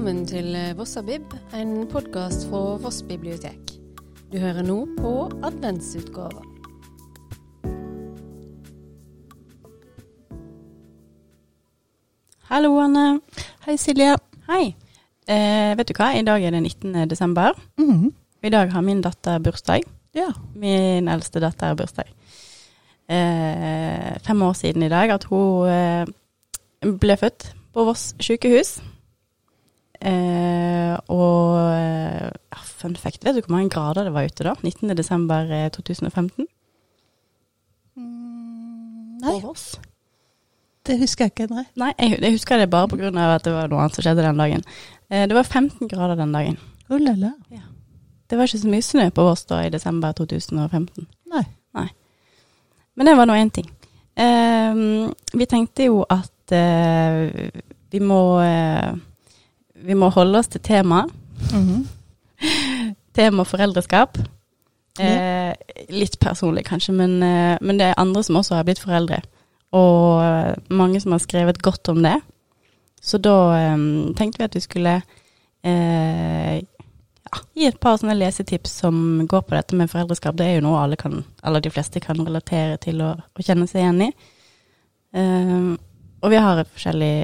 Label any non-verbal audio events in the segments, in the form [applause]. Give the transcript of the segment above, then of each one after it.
Velkommen til Vossabib, en podkast fra Voss bibliotek. Du hører nå på adventsutgava. Hallo, Anne. Hei, Silje. Hei. Eh, vet du hva, i dag er det 19. desember. Mhm. I dag har min datter bursdag. Ja. Min eldste datter har bursdag. Eh, fem år siden i dag at hun eh, ble født på Voss sykehus. Eh, og eh, ja, fun fact, vet du hvor mange grader det var ute da? 19. desember eh, 2015 Mm, Nei, Voss. det husker jeg ikke, nei. Nei, jeg, jeg husker det bare pga. at det var noe annet som skjedde den dagen. Eh, det var 15 grader den dagen. Oh, lala. Det var ikke så mye snø på Voss da i desember 2015. Nei. Men det var nå én ting. Eh, vi tenkte jo at eh, vi må Vi må holde oss til temaet. Mhm. [laughs] Tema foreldreskap. Eh, litt personlig kanskje, men, eh, men det er andre som også har blitt foreldre. Og eh, mange som har skrevet godt om det. Så da eh, tenkte vi at vi skulle eh, ja, gi et par sånne lesetips som går på dette med foreldreskap. Det er jo noe alle kan, alle de fleste kan relatere til å kjenne seg igjen i. Eh, og vi har et forskjellig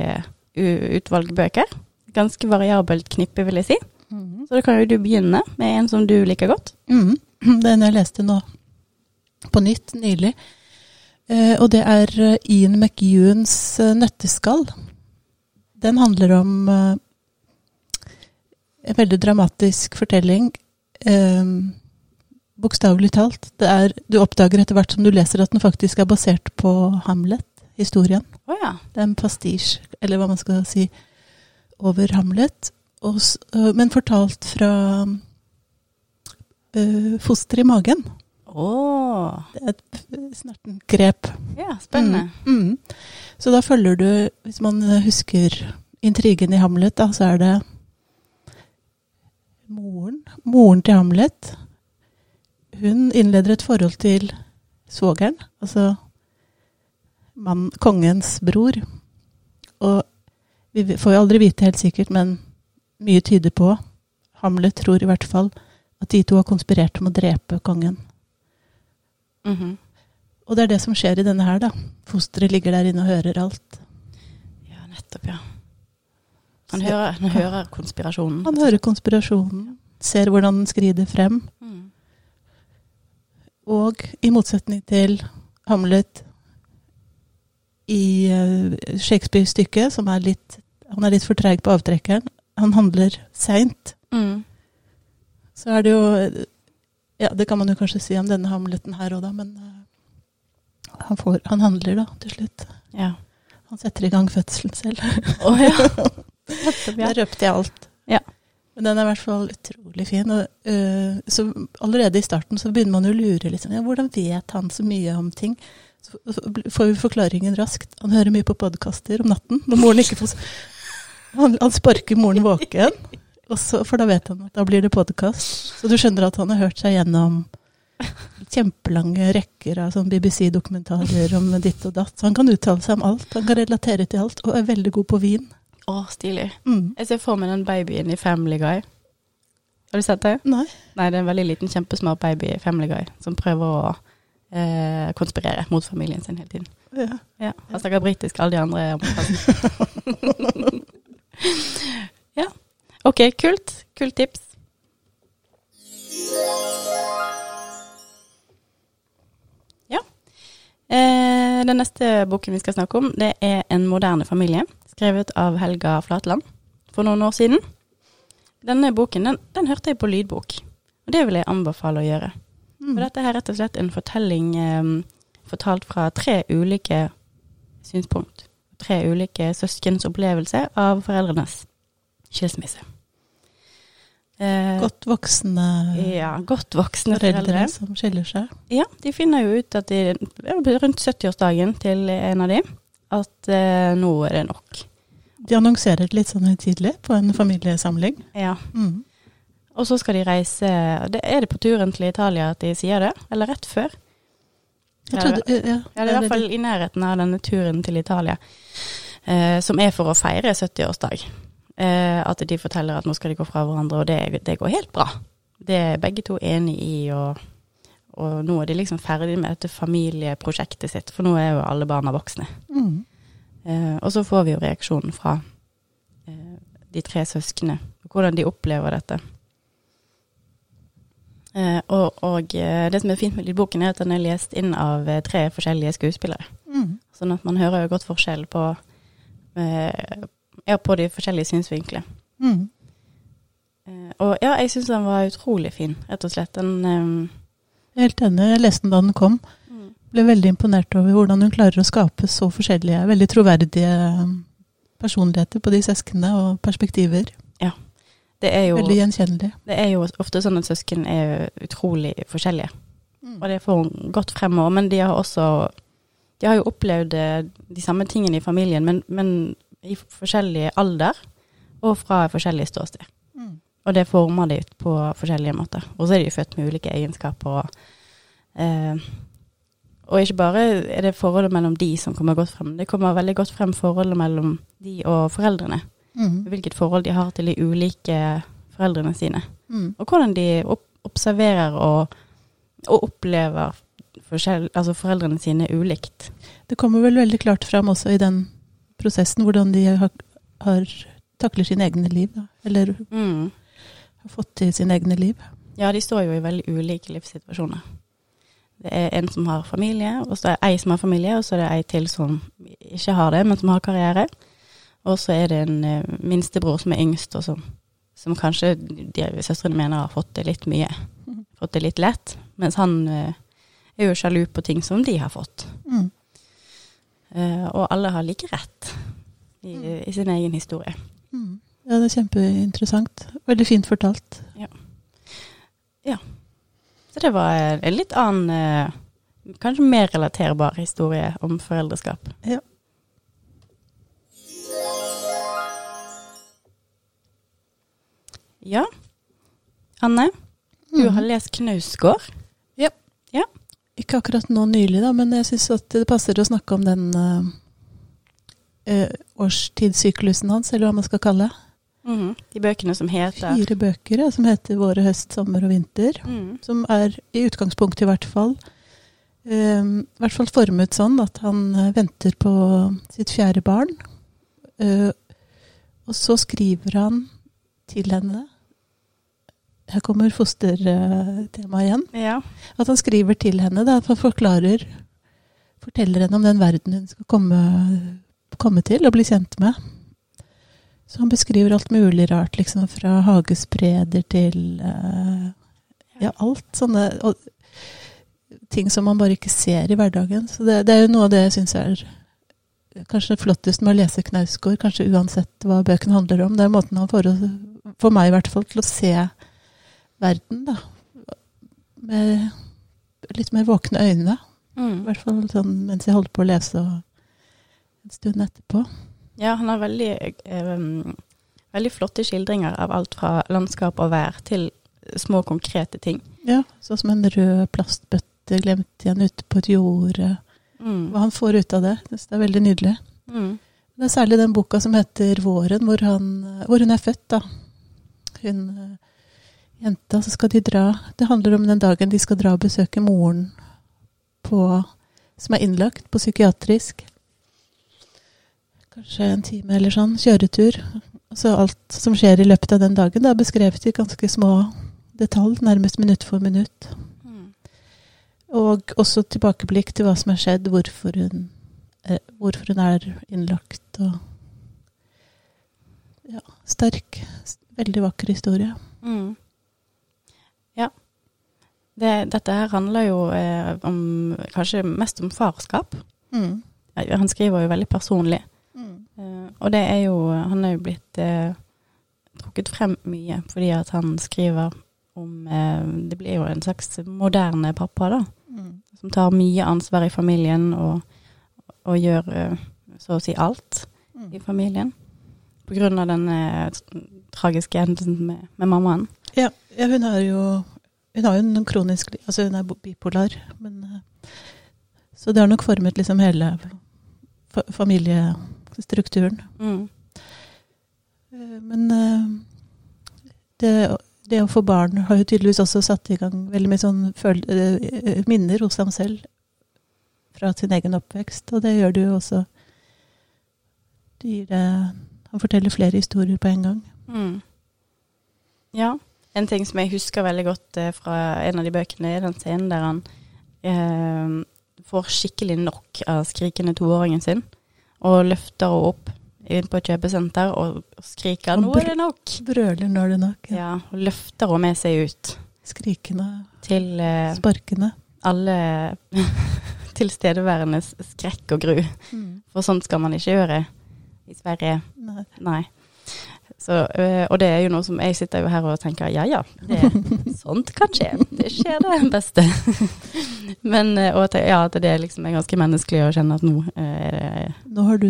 utvalg bøker. Ganske variabelt knippe, vil jeg si. Mm. Så da kan jo du begynne med en som du liker godt. Mm. [clears throat] Den jeg leste nå på nytt nylig. Eh, og det er eh, Ian McEwans eh, 'Nøtteskall'. Den handler om eh, en veldig dramatisk fortelling. Eh, Bokstavelig talt. Det er, du oppdager etter hvert som du leser at den faktisk er basert på Hamlet, historien. Oh, ja. Det er en pastisj, eller hva man skal si, over Hamlet. Og, øh, men fortalt fra øh, foster i magen. Oh. Det er et snertent grep. Ja, spennende. Mm, mm. Så da følger du, hvis man øh, husker intrigen i Hamlet, da, så er det moren, moren til Hamlet. Hun innleder et forhold til svogeren, altså mann, kongens bror. Og vi får jo aldri vite helt sikkert, men mye tyder på, Hamlet tror i hvert fall, at de to har konspirert om å drepe kongen. Mhm. Og det er det som skjer i denne her, da. Fosteret ligger der inne og hører alt. Ja, nettopp, ja. Han hører, han hører konspirasjonen. Han hører konspirasjonen, ser hvordan den skrider frem. Mm. Og i motsetning til Hamlet i eh, Shakespeare-stykket, som er litt Han er litt for treig på avtrekkeren. Han handler seint. Mm. Så er det jo Ja, det kan man jo kanskje si om denne Hamleten her òg, da, men eh, han, får, han handler da, til slutt. Ja. Han setter i gang fødselen selv. Å ja. [laughs] Nettopp, ja. Der røpte jeg alt. Ja. Men den er i hvert fall utrolig fin. Og, uh, så allerede i starten så begynner man å lure. Liksom, ja, hvordan vet han så mye om ting? Så så får vi forklaringen raskt. Han hører mye på podkaster om natten. når moren ikke får... Han, han sparker moren våken, og så, for da vet han at da blir det podkast. Så du skjønner at han har hørt seg gjennom kjempelange rekker av sånn BBC-dokumentarer om ditt og datt. Så han kan uttale seg om alt. Han kan relatere til alt, og er veldig god på vin. Å, stilig. Mm. Jeg ser for meg den babyen i Family Guy. Har du sett det? Nei. Nei, det er en veldig liten, kjempesmart baby i Family Guy som prøver å eh, konspirere mot familien sin hele tiden. Ja. Ja, Han snakker britisk, alle de andre er amerikanske. [laughs] ja. Ok, kult. Kult tips. Ja. Eh, den neste boken vi skal snakke om, det er En moderne familie, skrevet av Helga Flatland for noen år siden. Denne boken den, den hørte jeg på lydbok, og det vil jeg anbefale å gjøre. Mm. For dette er rett og slett en fortelling eh, fortalt fra tre ulike synspunkt. Tre ulike søskens opplevelse av foreldrenes skilsmisse. Eh, Godt voksne Ja, godt voksne foreldre foreldre. som skiller seg. Ja, de finner jo ut at de, rundt 70-årsdagen til en av de, at eh, nå er det nok. De annonserer det litt sånn høytidelig på en familiesamling. Ja. Mm. Og så skal de reise det, Er det på turen til Italia at de sier det? Eller rett før? Jeg trodde, ja, ja, Ja, det er i hvert fall i nærheten av denne turen til Italia. Eh, som er for å feire 70-årsdag. Eh, at de forteller at nå skal de gå fra hverandre, og det, det går helt bra. Det er begge to enig i, og, og nå er de liksom ferdig med dette familieprosjektet sitt, for nå er jo alle barna voksne. Mm. Eh, og så får vi jo reaksjonen fra eh, de tre søsknene, hvordan de opplever dette. Eh, og, og eh, det som er fint med lydboken, er at den er lest inn av eh, tre forskjellige skuespillere. Mm. Sånn at man hører jo godt forskjell på, eh, ja, på de forskjellige synsvinklene. Mm. Eh, og ja, jeg syns den var utrolig fin, rett og slett. Den eh, helt enig. Jeg leste den da den kom. Ble veldig imponert over hvordan hun klarer å skape så forskjellige, veldig troverdige personligheter på de søsknene og perspektiver. Det, er jo, Veldig gjenkjennelig. det er jo ofte sånn at søsken er utrolig forskjellige. Mm. Og det får hun godt fremover. Men de har også De har jo opplevd eh, de samme tingene i familien, men, men i forskjellig alder og fra forskjellig ståsted. Mm. Og det former de på forskjellige måter. Og så er de født med ulike egenskaper. Og, eh, og ikke bare er det forholdet mellom de som kommer godt frem, det kommer veldig godt frem forholdet mellom de og foreldrene. Mm. Hvilket forhold de har til de ulike foreldrene sine. Mm. Og hvordan de observerer og, og opplever altså foreldrene sine ulikt. Det kommer vel veldig klart fram også i den prosessen, hvordan de har, har takler sine egne liv. Da. Eller Mm. har fått til sine egne liv. Ja, de står jo i veldig ulike livssituasjoner. Det er en som har familie, og så er det ei som har familie, og så er det ei til som ikke har det, men som har karriere. Og så er det en eh, minstebror som er yngst, og som, som kanskje de søstrene mener har fått det litt mye. Mhm. Fått det litt lett, mens han eh, er jo sjalu på ting som de har fått. Mm. Eh, og alle har like rett i, i sin egen historie. Mm. Ja, det er kjempeinteressant. Veldig fint fortalt. Ja. Så det var en- litt annen, kanskje mer relaterbar historie om foreldreskap. Ja. Ja. Anne, du mm. har lest Knausgård. Ikke akkurat nå nylig, da, men jeg syns det passer å snakke om den eh, årstidssyklusen hans, eller hva man skal kalle det. Mm. De bøkene som heter Fire bøker ja, som heter Våre, høst, sommer og vinter. Mm. Som er i utgangspunktet i hvert fall i hvert fall formet sånn at han venter på sitt fjerde barn. Uh, og så skriver han til henne Her kommer fostertemaet igjen. Ja. At han skriver til henne, da, at han forklarer Forteller henne om den verden hun skal komme, komme til og bli kjent med. Så han beskriver alt mulig rart, liksom fra hagespreder til uh, Ja, alt sånne og, ting som man bare ikke ser i hverdagen. Så det, det er jo noe av det jeg syns er kanskje flottest med å lese Knausgård, kanskje uansett hva bøken handler om. Det er måten han får, for meg i hvert fall, til å se verden, da. Med litt mer våkne øyne. I Mhm. hvert fall sånn mens jeg holdt på å lese og en stund etterpå. ja, han har veldig, eh, veldig flotte skildringer av alt fra landskap og vær til små, konkrete ting. Ja, sånn som en rød plastbøtte glemt igjen ute på et jorde. Mm. Hva han får ut av det. Det er veldig nydelig. Mm. Det er særlig den boka som heter 'Våren', hvor, han, hvor hun er født. da. Hun eh, jenta, så skal de dra Det handler om den dagen de skal dra og besøke moren på, som er innlagt på psykiatrisk. Kanskje en time eller sånn. Kjøretur. Så alt som skjer i løpet av den dagen, da er beskrevet i ganske små detalj, nærmest minutt for minutt. Mhm. Og også tilbakeblikk til hva som har skjedd, hvorfor hun, eh, hvorfor hun er innlagt. Og ja, sterk. Veldig vakker historie. Mm. Det, dette her handler jo eh, om kanskje mest om farskap. Mm. Han skriver jo veldig personlig. Mm. Eh, og det er jo Han er jo blitt eh, trukket frem mye fordi at han skriver om eh, Det blir jo en slags moderne pappa, da. Mm. Som tar mye ansvar i familien og, og gjør eh, så å si alt i Mm. familien. På grunn av den eh, tragiske hendelsen med, med mammaen. Ja, ja, hun har jo hun har jo en kronisk Altså, hun er bipolar, men eh, Så det har nok formet liksom hele familiestrukturen. Mm. Eh, Men eh, det, det å få barn har jo tydeligvis også satt i gang veldig mye sånn minner hos ham selv fra sin egen oppvekst, og det gjør det jo også. Det gir det Han forteller flere historier på en gang. Mm. Ja. En ting som jeg husker veldig godt eh, fra en av de bøkene, er den scenen der han eh, får skikkelig nok av skrikende toåringen sin, og løfter henne opp inn på et kjøpesenter og, og skriker 'nå er det nok'. Brøler 'nå er det nok. Ja, og løfter henne med seg ut Skrikende, til eh, sparkende. alle [laughs] tilstedeværendes skrekk og gru. For sånt skal man ikke gjøre i Sverige. Nei. Nei. Så, øh, og det er jo noe som jeg sitter jo her og tenker ja ja, det, sånt kan skje. Det skjer det beste. [laughs] Men øh, og at, ja, at det liksom er ganske menneskelig å kjenne at nå øh, er det Nå har du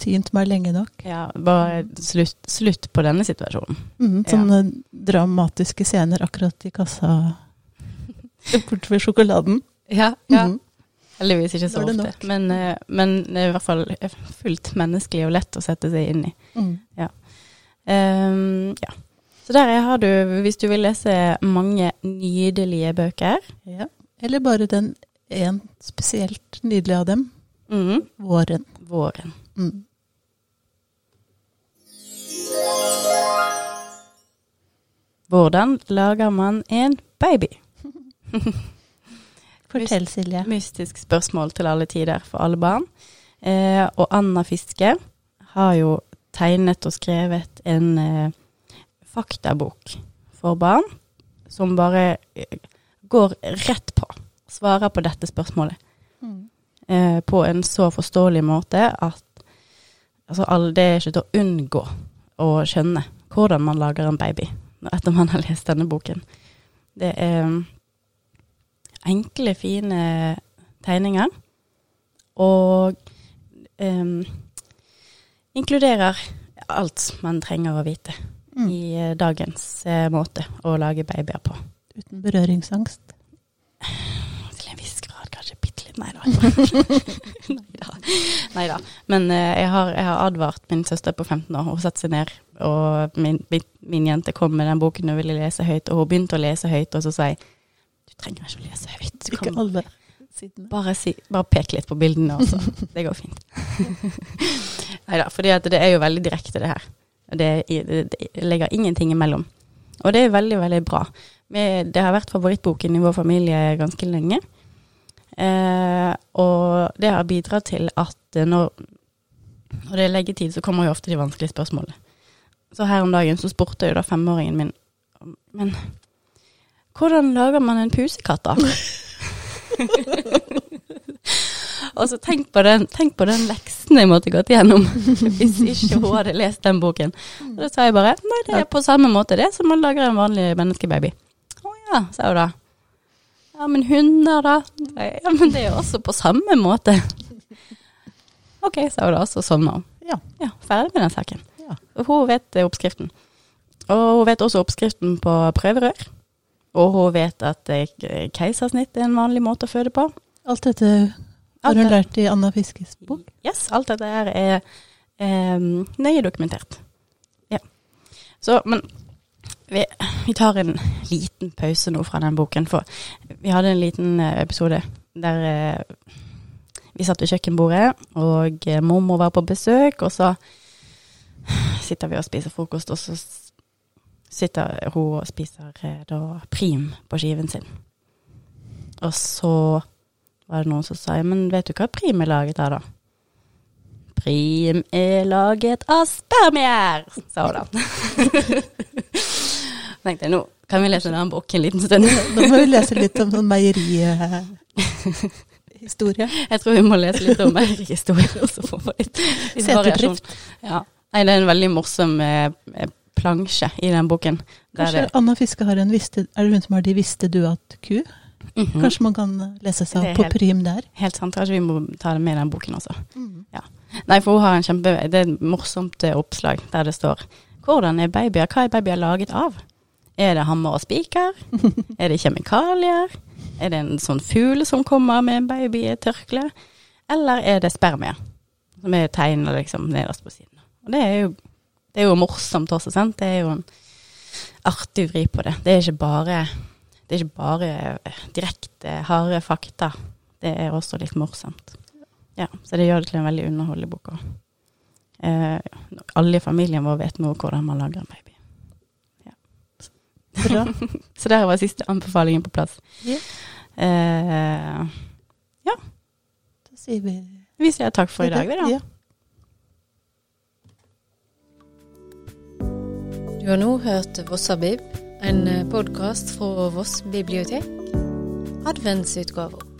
tynt meg lenge nok. ja, bare slutt, slutt på denne situasjonen. Mm, sånne dramatiske scener akkurat i kassa borte ved sjokoladen. Ja, Mhm. Heldigvis ikke så ofte. Men, men det er i hvert fall fullt menneskelig og lett å sette seg inn i. Mm. Ehm, ja. Så der har du, hvis du vil lese mange nydelige bøker Ja. Eller bare den en spesielt nydelig av dem. mm, Våren. Våren. Mm. Hvordan lager man en baby? [laughs] Fortell, Silje. Mystisk spørsmål til alle tider for alle barn. Eh, og Anna Fiske har jo tegnet og skrevet en eh, faktabok for barn som bare eh, går rett på, svarer på dette spørsmålet. Mm. eh, på en så forståelig måte at altså, alle, det er ikke til å unngå å skjønne hvordan man lager en baby etter man har lest denne boken. Det er um, enkle, fine tegninger, og um, inkluderer alt man trenger å vite Mm. i eh, dagens eh, måte å lage babyer på. Uten berøringsangst. Til en viss grad, kanskje bitte litt. Nei da. [laughs] Nei da. Men eh, jeg, har, jeg har advart min søster på 15 år. Hun satte seg ned, og min, min, min jente kom med den boken og ville lese høyt. Og hun begynte å lese høyt, og så sa jeg du trenger ikke å lese høyt. Du kan bare, si, bare pek litt på bildene også. [laughs] Det går fint. Nei da, for det er jo veldig direkte, det her. Det, det, det legger ingenting imellom. Og det er veldig, veldig bra. Det har vært favorittboken i vår familie ganske lenge. Eh, og det har bidratt til at eh, når, når det er leggetid, så kommer jo ofte de vanskelige spørsmålene. Så her om dagen så spurte jo da femåringen min Men hvordan lager man en pusekatt, da? [laughs] Og så tenk på, den, tenk på den leksen jeg måtte gått gjennom [laughs] hvis ikke hun hadde lest den boken. Og da sa jeg bare nei, det er på samme måte det som man lager en vanlig menneskebaby. Å ja, sa hun da. Ja, men hunder da? Ja, men det er jo også på samme måte. Ok, sa hun da, så sovna hun. Ja. Ja, ferdig med den saken. Ja. Hun vet oppskriften. Og hun vet også oppskriften på prøverør. Og hun vet at keisersnitt er en vanlig måte å føde på. Alt dette har du hun lært i Anna Fiskes bok. Yes, alt dette her er eh, nøye dokumentert. Ja. Så, men vi, vi tar en liten pause nå fra den boken, for vi hadde en liten eh, episode der eh, vi satt ved kjøkkenbordet, og eh, mormor var på besøk, og så sitter vi og spiser frokost, og så sitter hun og spiser eh, da prim på skiven sin. Og så var det noen som sa, men vet du hva prim er laget av da? Prim er laget av spermier, sa hun da. Så [laughs] [laughs] tenkte jeg, nå kan vi lese den boken en liten stund. Nå må vi lese litt om sånn meierihistorie. [laughs] Jeg tror vi må lese litt om meierihistorie, og så får vi litt, litt variasjon. Ja. Nei, det er en veldig morsom eh, plansje i den boken. Kanskje det- Anna Fiske har en visste, Er det hun som har de 'visste du at ku'? Mhm. Kanskje man kan lese seg opp på helt- prim der? Helt sant, kanskje vi må ta det med i den boken også. Nei, for hun har en kjempe, det er et morsomt eh, oppslag der det står Hvordan er babyer? Hva er babyer laget av? Er det hammer og spiker? [laughs] er det kjemikalier? Er det en sånn fugl som kommer med en baby i et tørkle? Eller er det spermier? Som er tegnet liksom nederst på siden. Og det er jo Det er jo morsomt også, sant. Det er jo en artig vri på det. Det er ikke bare, det er ikke bare eh, direkte harde fakta. Det er også litt morsomt. Ja, så det gjør det til en veldig underholdende bok òg. Eh, alle i familien vår vet nå hvordan man lager en baby. Bra. [laughs] Så der var siste anbefalingen på plass. Ja. Eh, Da sier vi vi sier takk for i dag, vi, da. Ja. Du har nå hørt Vossabib, en podkast fra Voss bibliotek. Adventsutgave.